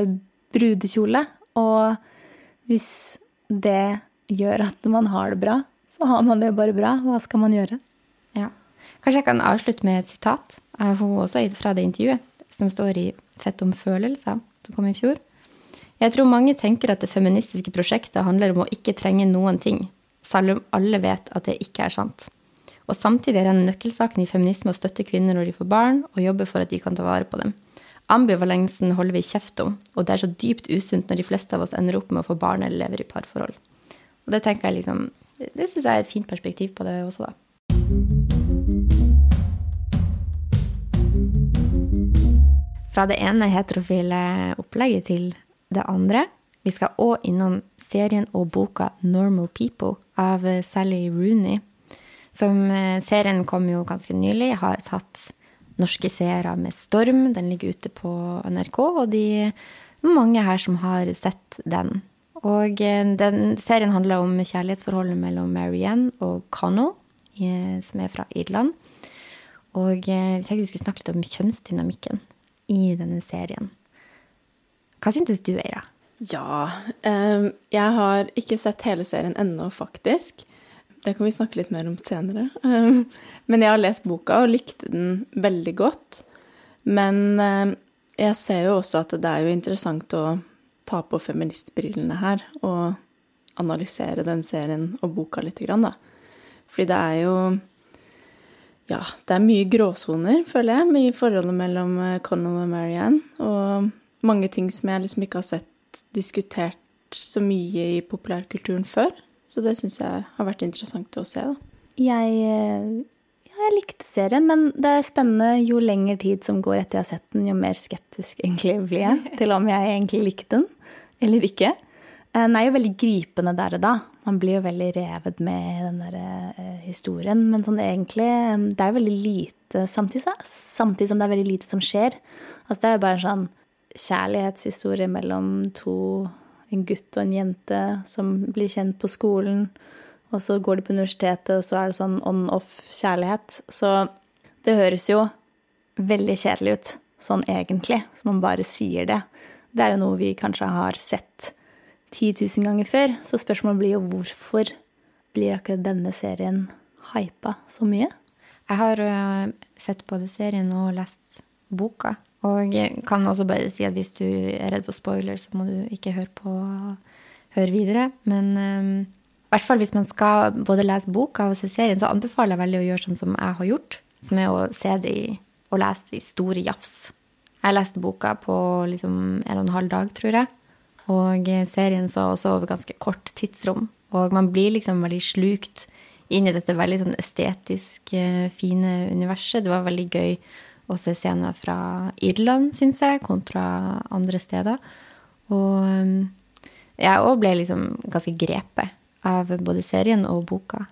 S3: brudekjole. Og hvis det gjør at man har det bra, så har man det bare bra. Hva skal man gjøre?
S1: Ja. Kanskje jeg kan avslutte med et sitat av hun også fra det intervjuet, som står i Fett om følelser, som kom i fjor. Jeg tror mange tenker at det feministiske prosjektet handler om å ikke trenge noen ting, selv om alle vet at det ikke er sant. Og samtidig er en nøkkelsaken i feminisme å støtte kvinner når de får barn, og jobbe for at de kan ta vare på dem. Ambivalensen holder vi kjeft om, og det er så dypt usunt når de fleste av oss ender opp med å få barn eller lever i parforhold. Og det tenker jeg liksom, det, det syns jeg er et fint perspektiv på det også, da. Fra det ene heterofile opplegget til det andre. Vi skal òg innom serien og boka 'Normal People' av Sally Rooney. Som eh, serien kom jo ganske nylig, har tatt norske seere med storm. Den ligger ute på NRK, og de mange her som har sett den. Og eh, den serien handler om kjærlighetsforholdet mellom Marianne og Connell, eh, som er fra Irland. Og hvis jeg vi skulle snakke litt om kjønnsdynamikken i denne serien. Hva syntes du, Eira?
S2: Ja. um, jeg har ikke sett hele serien ennå, faktisk. Det kan vi snakke litt mer om senere. Ehm, men jeg har lest boka og likte den veldig godt. Men ehm, jeg ser jo også at det er jo interessant å ta på feministbrillene her og analysere den serien og boka litt, da. Fordi det er jo Ja, det er mye gråsoner, føler jeg, i forholdet mellom eh, Connell og Marianne. Og mange ting som jeg liksom ikke har sett diskutert så mye i populærkulturen før. Så det syns jeg har vært interessant å se, da.
S3: Jeg, eh, ja, jeg likte serien, men det er spennende jo lengre tid som går etter jeg har sett den, jo mer skeptisk egentlig blir jeg til om jeg egentlig likte den eller ikke. Eh, Den er jo veldig gripende der og da. Man blir jo veldig revet med i den der eh, historien. Men sånn egentlig eh, Det er jo veldig lite samtidig, samtidig som det er veldig lite som skjer. Altså det er jo bare en sånn kjærlighetshistorie mellom to En gutt og en jente som blir kjent på skolen. Og så går de på universitetet, og så er det sånn on-off-kjærlighet. Så det høres jo veldig kjedelig ut, sånn egentlig, som man bare sier det. Det er jo noe vi kanskje har sett 10 000 ganger før, så spørsmålet blir jo hvorfor blir akkurat denne serien hypa så mye?
S1: Jeg har øh, sett både serien og lest boka. Og jeg kan også bare si at hvis du er redd for spoiler, så må du ikke høre på høre videre. Men um, i hvert fall hvis man skal både lese boka og se serien, så anbefaler jeg veldig å gjøre sånn som jeg har gjort. Som er å se det i, og lese det i store jafs. Jeg leste boka på liksom en og en halv dag, tror jeg. Og eh, serien så også over ganske kort tidsrom. Og man blir liksom veldig slukt inn i dette veldig sånn estetisk eh, fine universet. Det var veldig gøy å se scener fra Irland, syns jeg, kontra andre steder. Og eh, jeg òg ble liksom ganske grepet av både serien og boka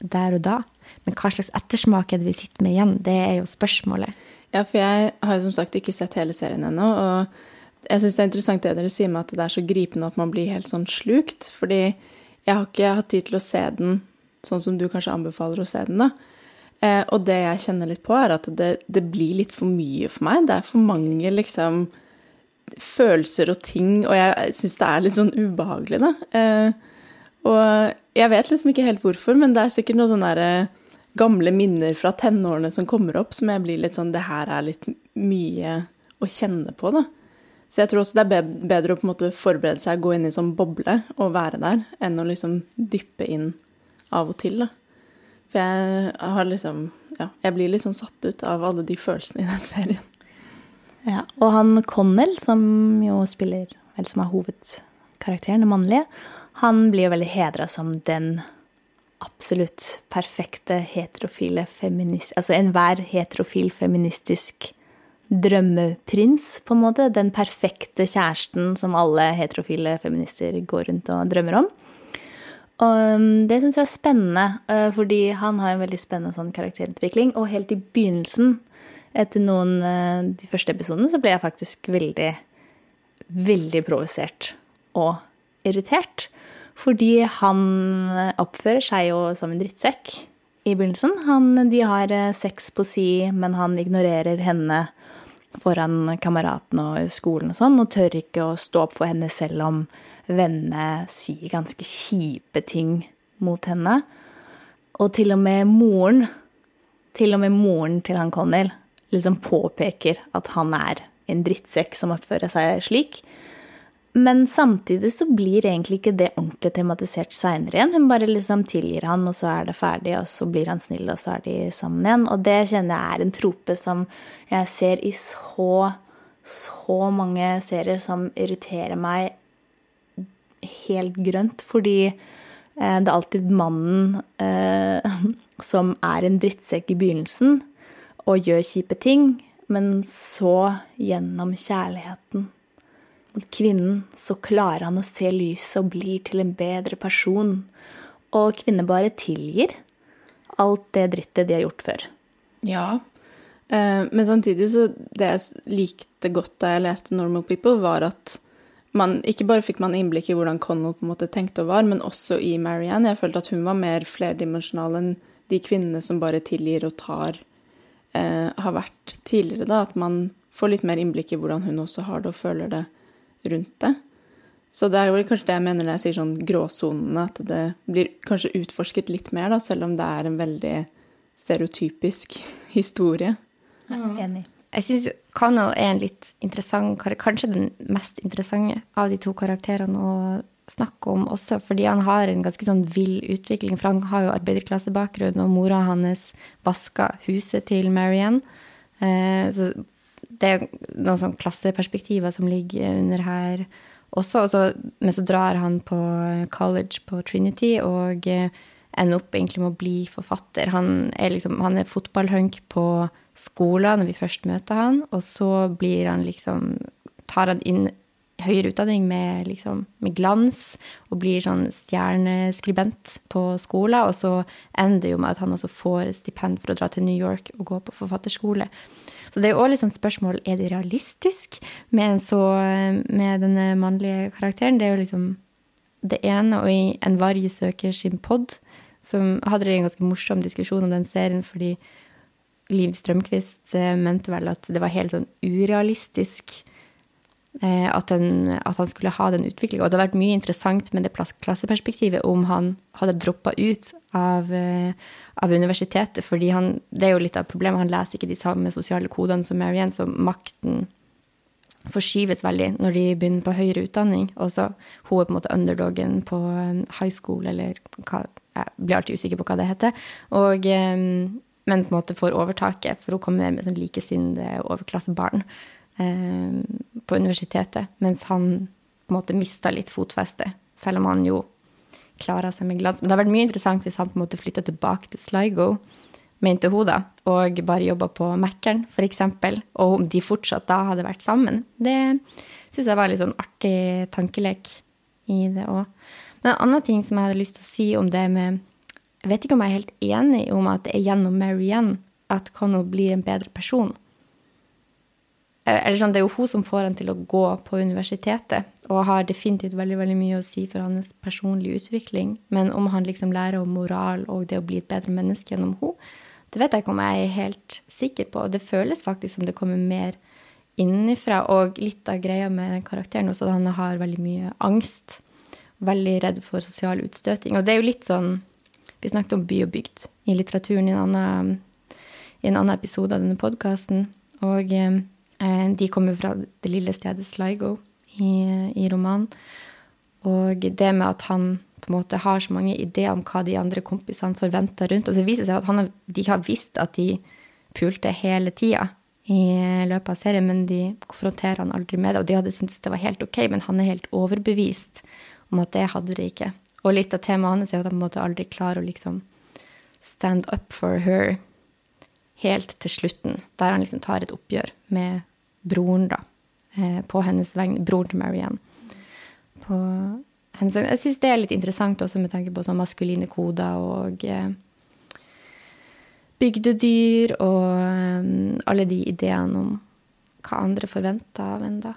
S1: der og da. Men hva slags ettersmak er det vi sitter med igjen? Det er jo spørsmålet.
S2: Ja, for jeg har jo som sagt ikke sett hele serien ennå, og jeg syns det er interessant det dere sier med at det er så gripende at man blir helt sånn slukt, fordi jeg har ikke hatt tid til å se den sånn som du kanskje anbefaler å se den, da. Eh, og det jeg kjenner litt på, er at det, det blir litt for mye for meg. Det er for mange liksom følelser og ting, og jeg syns det er litt sånn ubehagelig, da. Eh, og jeg vet liksom ikke helt hvorfor, men det er sikkert noen sånne der, eh, gamle minner fra tenårene som kommer opp, som jeg blir litt sånn Det her er litt mye å kjenne på, da. Så jeg tror også det er bedre å på en måte forberede seg, gå inn i en sånn boble og være der, enn å liksom dyppe inn av og til, da. For jeg har liksom Ja, jeg blir sånn satt ut av alle de følelsene i den serien.
S3: Ja, og han Connell, som jo spiller, eller som er hovedkarakteren, den mannlige, han blir jo veldig hedra som den absolutt perfekte heterofile feminist... Altså enhver heterofil feministisk drømmeprins, på en måte. Den perfekte kjæresten som alle heterofile feminister går rundt og drømmer om. Og um, det syns jeg var spennende, uh, fordi han har en veldig spennende sånn karakterutvikling. Og helt i begynnelsen, etter noen uh, de første episodene, så ble jeg faktisk veldig, veldig provosert og irritert. Fordi han oppfører seg jo som en drittsekk i begynnelsen. Han, de har sex på si, men han ignorerer henne foran kameratene og skolen og sånn, og tør ikke å stå opp for henne selv om vennene sier ganske kjipe ting mot henne. Og til og med moren, til og med moren til han Connell, liksom påpeker at han er en drittsekk som oppfører seg slik. Men samtidig så blir egentlig ikke det ordentlig tematisert seinere igjen. Hun bare liksom tilgir han, og så er det ferdig, og så blir han snill, og så er de sammen igjen. Og det kjenner jeg er en trope som jeg ser i så, så mange serier som irriterer meg helt grønt, fordi eh, det er alltid mannen eh, som er en drittsekk i begynnelsen og gjør kjipe ting, men så, gjennom kjærligheten mot kvinnen, så klarer han å se lyset og blir til en bedre person. Og kvinner bare tilgir alt det drittet de har gjort før.
S2: Ja, eh, men samtidig så Det jeg likte godt da jeg leste 'Normal People', var at man Ikke bare fikk man innblikk i hvordan Connell på en måte tenkte og var, men også i Marianne. Jeg følte at hun var mer flerdimensjonal enn de kvinnene som bare tilgir og tar, eh, har vært tidligere. da, At man får litt mer innblikk i hvordan hun også har det og føler det rundt det. Så det er jo kanskje det jeg mener når jeg sier sånn gråsonene, at det blir kanskje utforsket litt mer, da, selv om det er en veldig stereotypisk historie.
S3: Ja. Enig.
S1: Jeg syns Connell er en litt interessant Kanskje den mest interessante av de to karakterene å snakke om også, fordi han har en ganske sånn vill utvikling. For han har jo arbeiderklassebakgrunn, og mora hans vaska huset til Marianne. Eh, så det er noen sånn klasseperspektiver som ligger under her også. også. Men så drar han på college på Trinity og eh, ender opp egentlig med å bli forfatter. Han er, liksom, er fotballhunk på skolen når vi først møter han, og så blir han liksom tar han inn høyere utdanning med, liksom, med glans og blir sånn stjerneskribent på skolen. Og så ender det jo med at han også får stipend for å dra til New York og gå på forfatterskole. Så det er jo òg litt sånn spørsmål er det realistisk med, så, med denne mannlige karakteren. Det er jo liksom det ene, og i En varg søker sin pod, som hadde en ganske morsom diskusjon om den serien fordi Liv Strømquist eh, mente vel at det var helt sånn urealistisk at, den, at han skulle ha den utviklinga. Og det hadde vært mye interessant med det klasseperspektivet om han hadde droppa ut av, eh, av, universitetet. han, det er jo litt av problemet, han leser ikke de samme sosiale kodene som Marianne, så makten forskyves veldig når de begynner på høyere utdanning. Og så hun er på en måte underdogen på high school, eller hva, jeg blir alltid usikker på hva det heter. Og men på en måte får overtaket, for hun kommer med sånn likesinnede overklassebarn eh, på universitetet, mens han på en måte mista litt fotfeste, selv om han jo klara seg med glans. Men det hadde vært mye interessant hvis han på en måte flytta tilbake til Sligo, mente hun da, og bare jobba på Mækkern, f.eks., og om de fortsatt da hadde vært sammen. Det syns jeg var litt sånn artig tankelek i det òg. Men en annen ting som jeg hadde lyst til å si om det med jeg vet ikke om jeg er helt enig om at det er gjennom Marianne at Connell blir en bedre person. Eh, eller sånn, Det er jo hun som får han til å gå på universitetet, og har definitivt veldig veldig mye å si for hans personlige utvikling. Men om han liksom lærer om moral og det å bli et bedre menneske gjennom henne, det vet jeg ikke om jeg er helt sikker på. Det føles faktisk som det kommer mer innenfra. Og litt av greia med karakteren også, at han har veldig mye angst. Veldig redd for sosial utstøting. Og det er jo litt sånn vi snakket om by og bygd i litteraturen i en annen, i en annen episode av denne podkasten. Og eh, de kommer fra det lille stedet Sligo i, i romanen. Og det med at han på en måte har så mange ideer om hva de andre kompisene forventer rundt. Og så viser det seg at han, de har visst at de pulte hele tida i løpet av serien, men de konfronterer han aldri med det. Og de hadde syntes det var helt ok, men han er helt overbevist om at det hadde de ikke. Og litt av temaet hans er at han måtte aldri klarer å liksom stand up for her helt til slutten, der han liksom tar et oppgjør med broren, da, eh, på hennes vegne. Broren til Marianne. På hensyn. Jeg syns det er litt interessant også med tanke på sånn maskuline koder og eh, bygdedyr og eh, alle de ideene om hva andre forventer av en, da.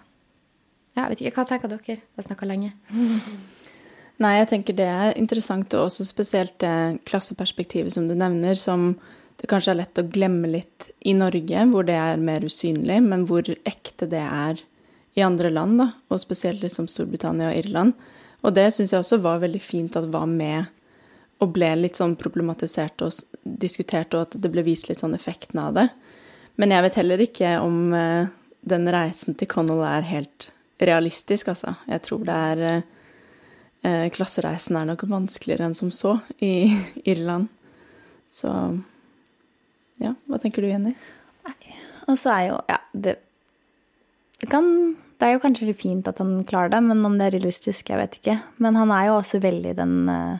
S1: Ja, vet ikke, Hva tenker dere? Jeg har snakka lenge.
S2: Nei, jeg tenker det er interessant, og også spesielt det klasseperspektivet som du nevner, som det kanskje er lett å glemme litt i Norge, hvor det er mer usynlig, men hvor ekte det er i andre land, da, og spesielt liksom Storbritannia og Irland. Og det syns jeg også var veldig fint at var med og ble litt sånn problematisert og diskutert, og at det ble vist litt sånn effekten av det. Men jeg vet heller ikke om eh, den reisen til Connell er helt realistisk, altså. Jeg tror det er eh, Klassereisen er nok vanskeligere enn som så i Irland. Så ja, hva tenker du, Jenny?
S3: Og så er jo Ja, det, det kan Det er jo kanskje fint at han klarer det, men om det er realistisk, jeg vet ikke. Men han er jo også veldig den eh,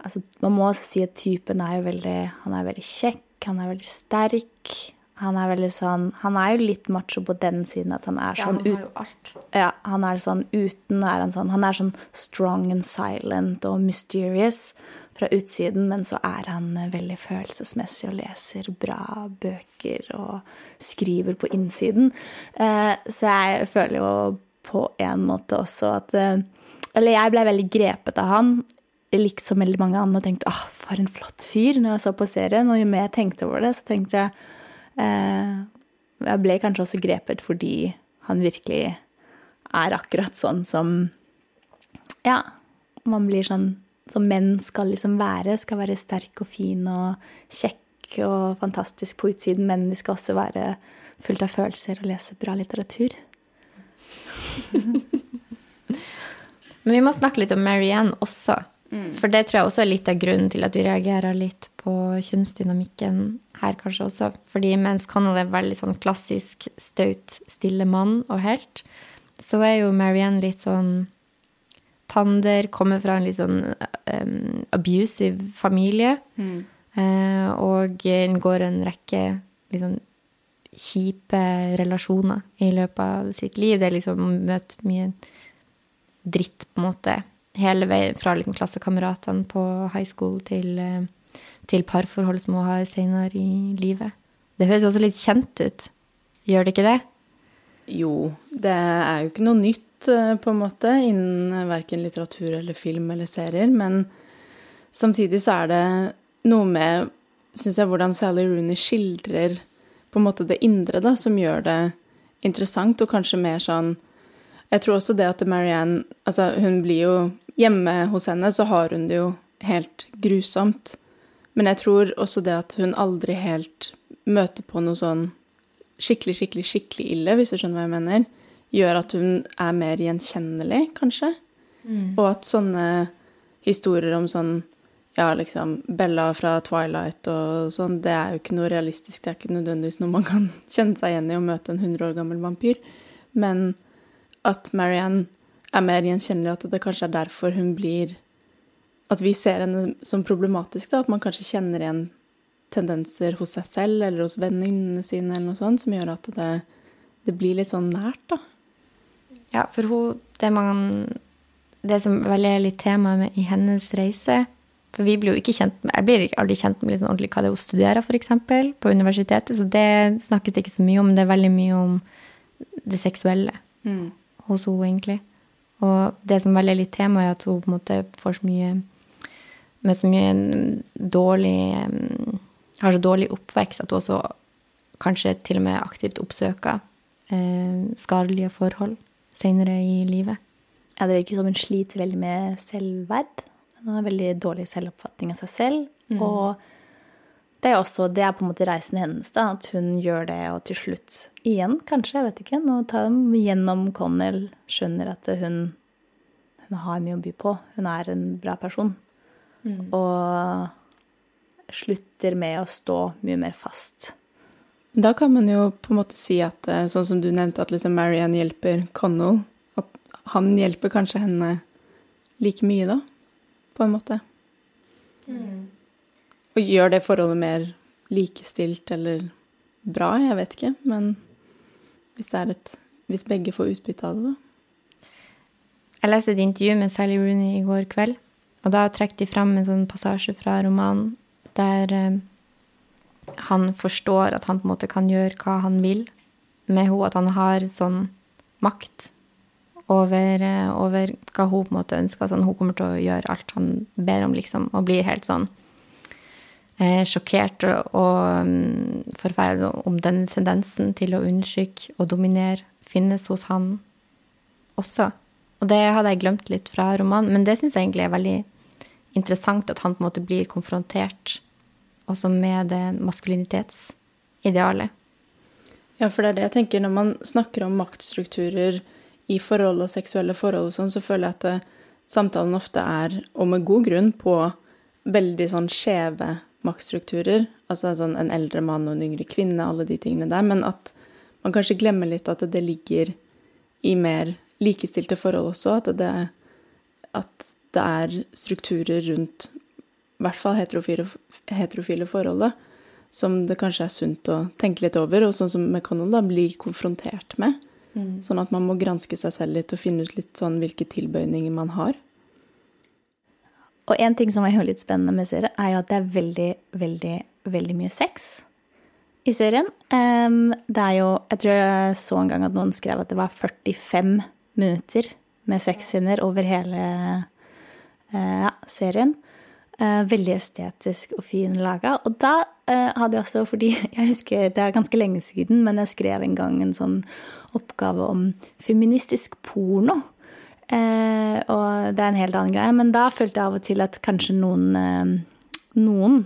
S3: Altså, man må også si at typen er jo veldig Han er veldig kjekk, han er veldig sterk. Han er veldig sånn Han er jo litt macho på den siden at han er
S1: Ja,
S3: sånn
S1: han har jo alt.
S3: ja, han er sånn uten er han sånn Han er sånn strong and silent og mysterious fra utsiden, men så er han eh, veldig følelsesmessig og leser bra bøker og skriver på innsiden. Eh, så jeg føler jo på en måte også at eh, Eller jeg ble veldig grepet av han. Likt som veldig mange andre tenkte åh, for en flott fyr når jeg så på serien. Og jo mer jeg tenkte over det, så tenkte jeg Jeg ble kanskje også grepet fordi han virkelig er akkurat sånn som Ja, man blir sånn som menn skal liksom være. Skal være sterk og fin og kjekk og fantastisk på utsiden, men de skal også være fullt av følelser og lese bra litteratur.
S1: Men vi må snakke litt om Marianne også. For det tror jeg også er litt av grunnen til at vi reagerer litt på kjønnsdynamikken her, kanskje også. Fordi mens Connell er veldig sånn klassisk staut, stille mann og helt, så er jo Marianne litt sånn tander, kommer fra en litt sånn um, abusive familie. Eh, og går en rekke sånn kjipe relasjoner i løpet av sitt liv. Det er liksom å møte mye dritt, på en måte. Hele veien fra liksom, klassekameratene på high school til, uh, til parforhold som hun har senere i livet. Det høres også litt kjent ut. Gjør det ikke det?
S2: Jo, det er jo ikke noe nytt eh, på en måte innen verken litteratur eller film eller serier, men samtidig så er det noe med, syns jeg, hvordan Sally Rooney skildrer på en måte det indre, da, som gjør det interessant, og kanskje mer sånn Jeg tror også det at Marianne Altså, hun blir jo Hjemme hos henne så har hun det jo helt grusomt, men jeg tror også det at hun aldri helt møter på noe sånn skikkelig, skikkelig, skikkelig ille, hvis du skjønner hva jeg mener, gjør at hun er mer gjenkjennelig, kanskje. Og at sånne historier om sånn ja, liksom Bella fra Twilight og sånn, det er jo ikke noe realistisk. Det er ikke nødvendigvis noe man kan kjenne seg igjen i å møte en 100 år gammel vampyr. Men at Marianne er mer gjenkjennelig, at det kanskje er derfor hun blir At vi ser henne som problematisk, da. At man kanskje kjenner igjen tendenser hos seg selv eller hos venninnene sine eller noe sånt, som gjør at det, det blir litt sånn nært, da.
S1: Ja, for hun Det, man, det som vel er litt tema med, i hennes reise For vi blir jo ikke kjent med Jeg blir aldri kjent med sånn ordentlig hva det er hun studerer, f.eks., på universitetet, så det snakkes det ikke så mye om. Det er veldig mye om det seksuelle hos henne, egentlig. Og det som vel er litt tema, er at hun på en måte får så mye Med så mye dårlig Har så dårlig oppvekst at hun også kanskje til og med aktivt oppsøker eh, skadelige forhold senere i livet.
S3: Ja, det virker som hun sliter veldig med selvverd. Hun har veldig dårlig selvoppfatning av seg selv. Og det er også det er på en måte reisen hennes, da, at hun gjør det, og til slutt igjen, kanskje, jeg vet ikke, nå tar dem gjennom Connell, skjønner at hun, hun har mye å by på. Hun er en bra person. Og slutter med å stå mye mer fast.
S2: Da kan man jo på en måte si at, eh, sånn som du nevnte, at liksom Marianne hjelper Connell, at han hjelper kanskje henne like mye, da, på en måte. Og gjør det forholdet mer likestilt eller bra, jeg vet ikke, men hvis det er et Hvis begge får utbytte av det, da.
S1: Jeg leste et intervju med Sally Rooney i går kveld, og da trakk de fram en sånn passasje fra romanen der eh, han forstår at han på en måte kan gjøre hva han vil med henne, at han har sånn makt over, eh, over hva hun på en måte ønsker. Sånn, hun kommer til å gjøre alt han ber om, liksom, og blir helt sånn eh, sjokkert og, og um, forferdelig om denne tendensen til å undertrykke og dominere finnes hos han også. Og det hadde jeg glemt litt fra romanen, men det syns jeg egentlig er veldig interessant at han på en måte blir konfrontert også med det maskulinitetsidealet.
S2: Ja, for det er det jeg tenker når man snakker om maktstrukturer i forhold og seksuelle forhold og sånn, så føler jeg at det, samtalen ofte er, og med god grunn, på veldig sånn skjeve maktstrukturer. Altså sånn en eldre mann og en yngre kvinne, alle de tingene der. Men at man kanskje glemmer litt at det ligger i mer likestilte forhold også. At det, at det er strukturer rundt i hvert fall heterofile, heterofile forholdet som det kanskje er sunt å tenke litt over, og sånn som Mekanon da blir konfrontert med. Mm. Sånn at man må granske seg selv litt og finne ut litt sånn hvilke tilbøyninger man har.
S3: Og en ting som er jo litt spennende med serien, er jo at det er veldig, veldig, veldig mye sex i serien. Det er jo Jeg tror jeg så en gang at noen skrev at det var 45 minutter med sexscener over hele ja, serien. Uh, veldig estetisk og fin laga. Og da eh, hadde jeg også, fordi jeg husker det er ganske lenge siden, men jeg skrev en gang en sånn oppgave om feministisk porno. Eh, og det er en helt annen greie. Men da følte jeg av og til at kanskje noen, eh, noen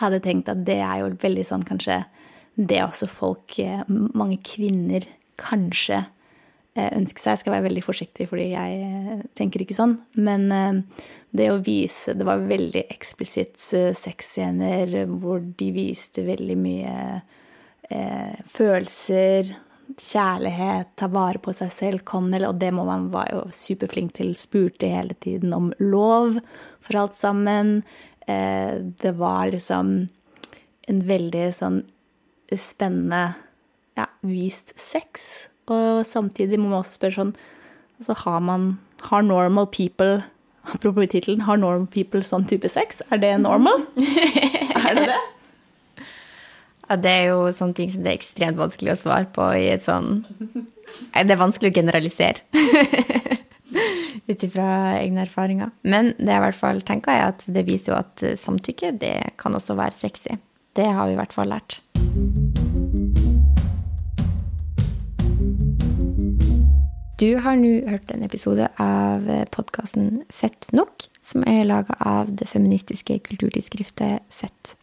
S3: hadde tenkt at det er jo veldig sånn kanskje det også folk, eh, mange kvinner, kanskje eh, ønsker seg. Jeg skal være veldig forsiktig, fordi jeg eh, tenker ikke sånn. Men det å vise Det var veldig eksplisitt sexscener hvor de viste veldig mye eh, følelser kjærlighet, ta vare på seg selv, Connell, og det må man være jo superflink til, spurte hele tiden om lov for alt sammen. Eh, det var liksom en veldig sånn spennende ja, vist sex. Og samtidig må man også spørre sånn Altså har man Har normal people Apropos tittelen, har normal people sånn type sex? Er det normal? er det det?
S1: Ja, det er jo sånne ting som det er ekstremt vanskelig å svare på i et sånn Det er vanskelig å generalisere. Ut ifra egne erfaringer. Men det jeg i hvert fall tenker, er at det viser jo at samtykke, det kan også være sexy. Det har vi i hvert fall lært. Du har nå hørt en episode av podkasten Fett nok, som er laga av det feministiske kulturtidsskriftet Fett.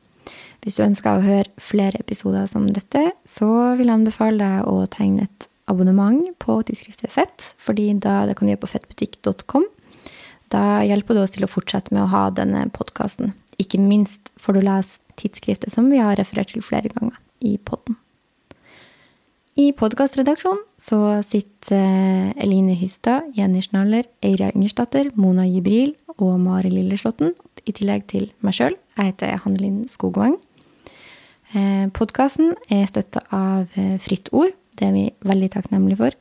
S1: Hvis du ønsker å høre flere episoder som dette, så vil jeg anbefale deg å tegne et abonnement på tidsskriftet Fett, fordi da det kan du gjøre på fettbutikk.com. Da hjelper det oss til å fortsette med å ha denne podkasten. Ikke minst får du lese tidsskriftet som vi har referert til flere ganger i podden. I podkastredaksjonen så sitter eh, Eline Hystad, Jenny Schnaller, Eira Ingersdatter, Mona Jibril og Mari Lilleslåtten, i tillegg til meg sjøl. Jeg heter Hannelin Skogvang. Eh, Podkasten er støtta av eh, Fritt Ord. Det er vi veldig takknemlige for.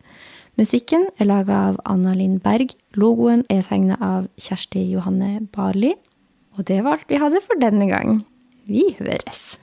S1: Musikken er laga av Anna Linn Berg. Logoen er tegna av Kjersti Johanne Barli. Og det var alt vi hadde for denne gang. Vi høres!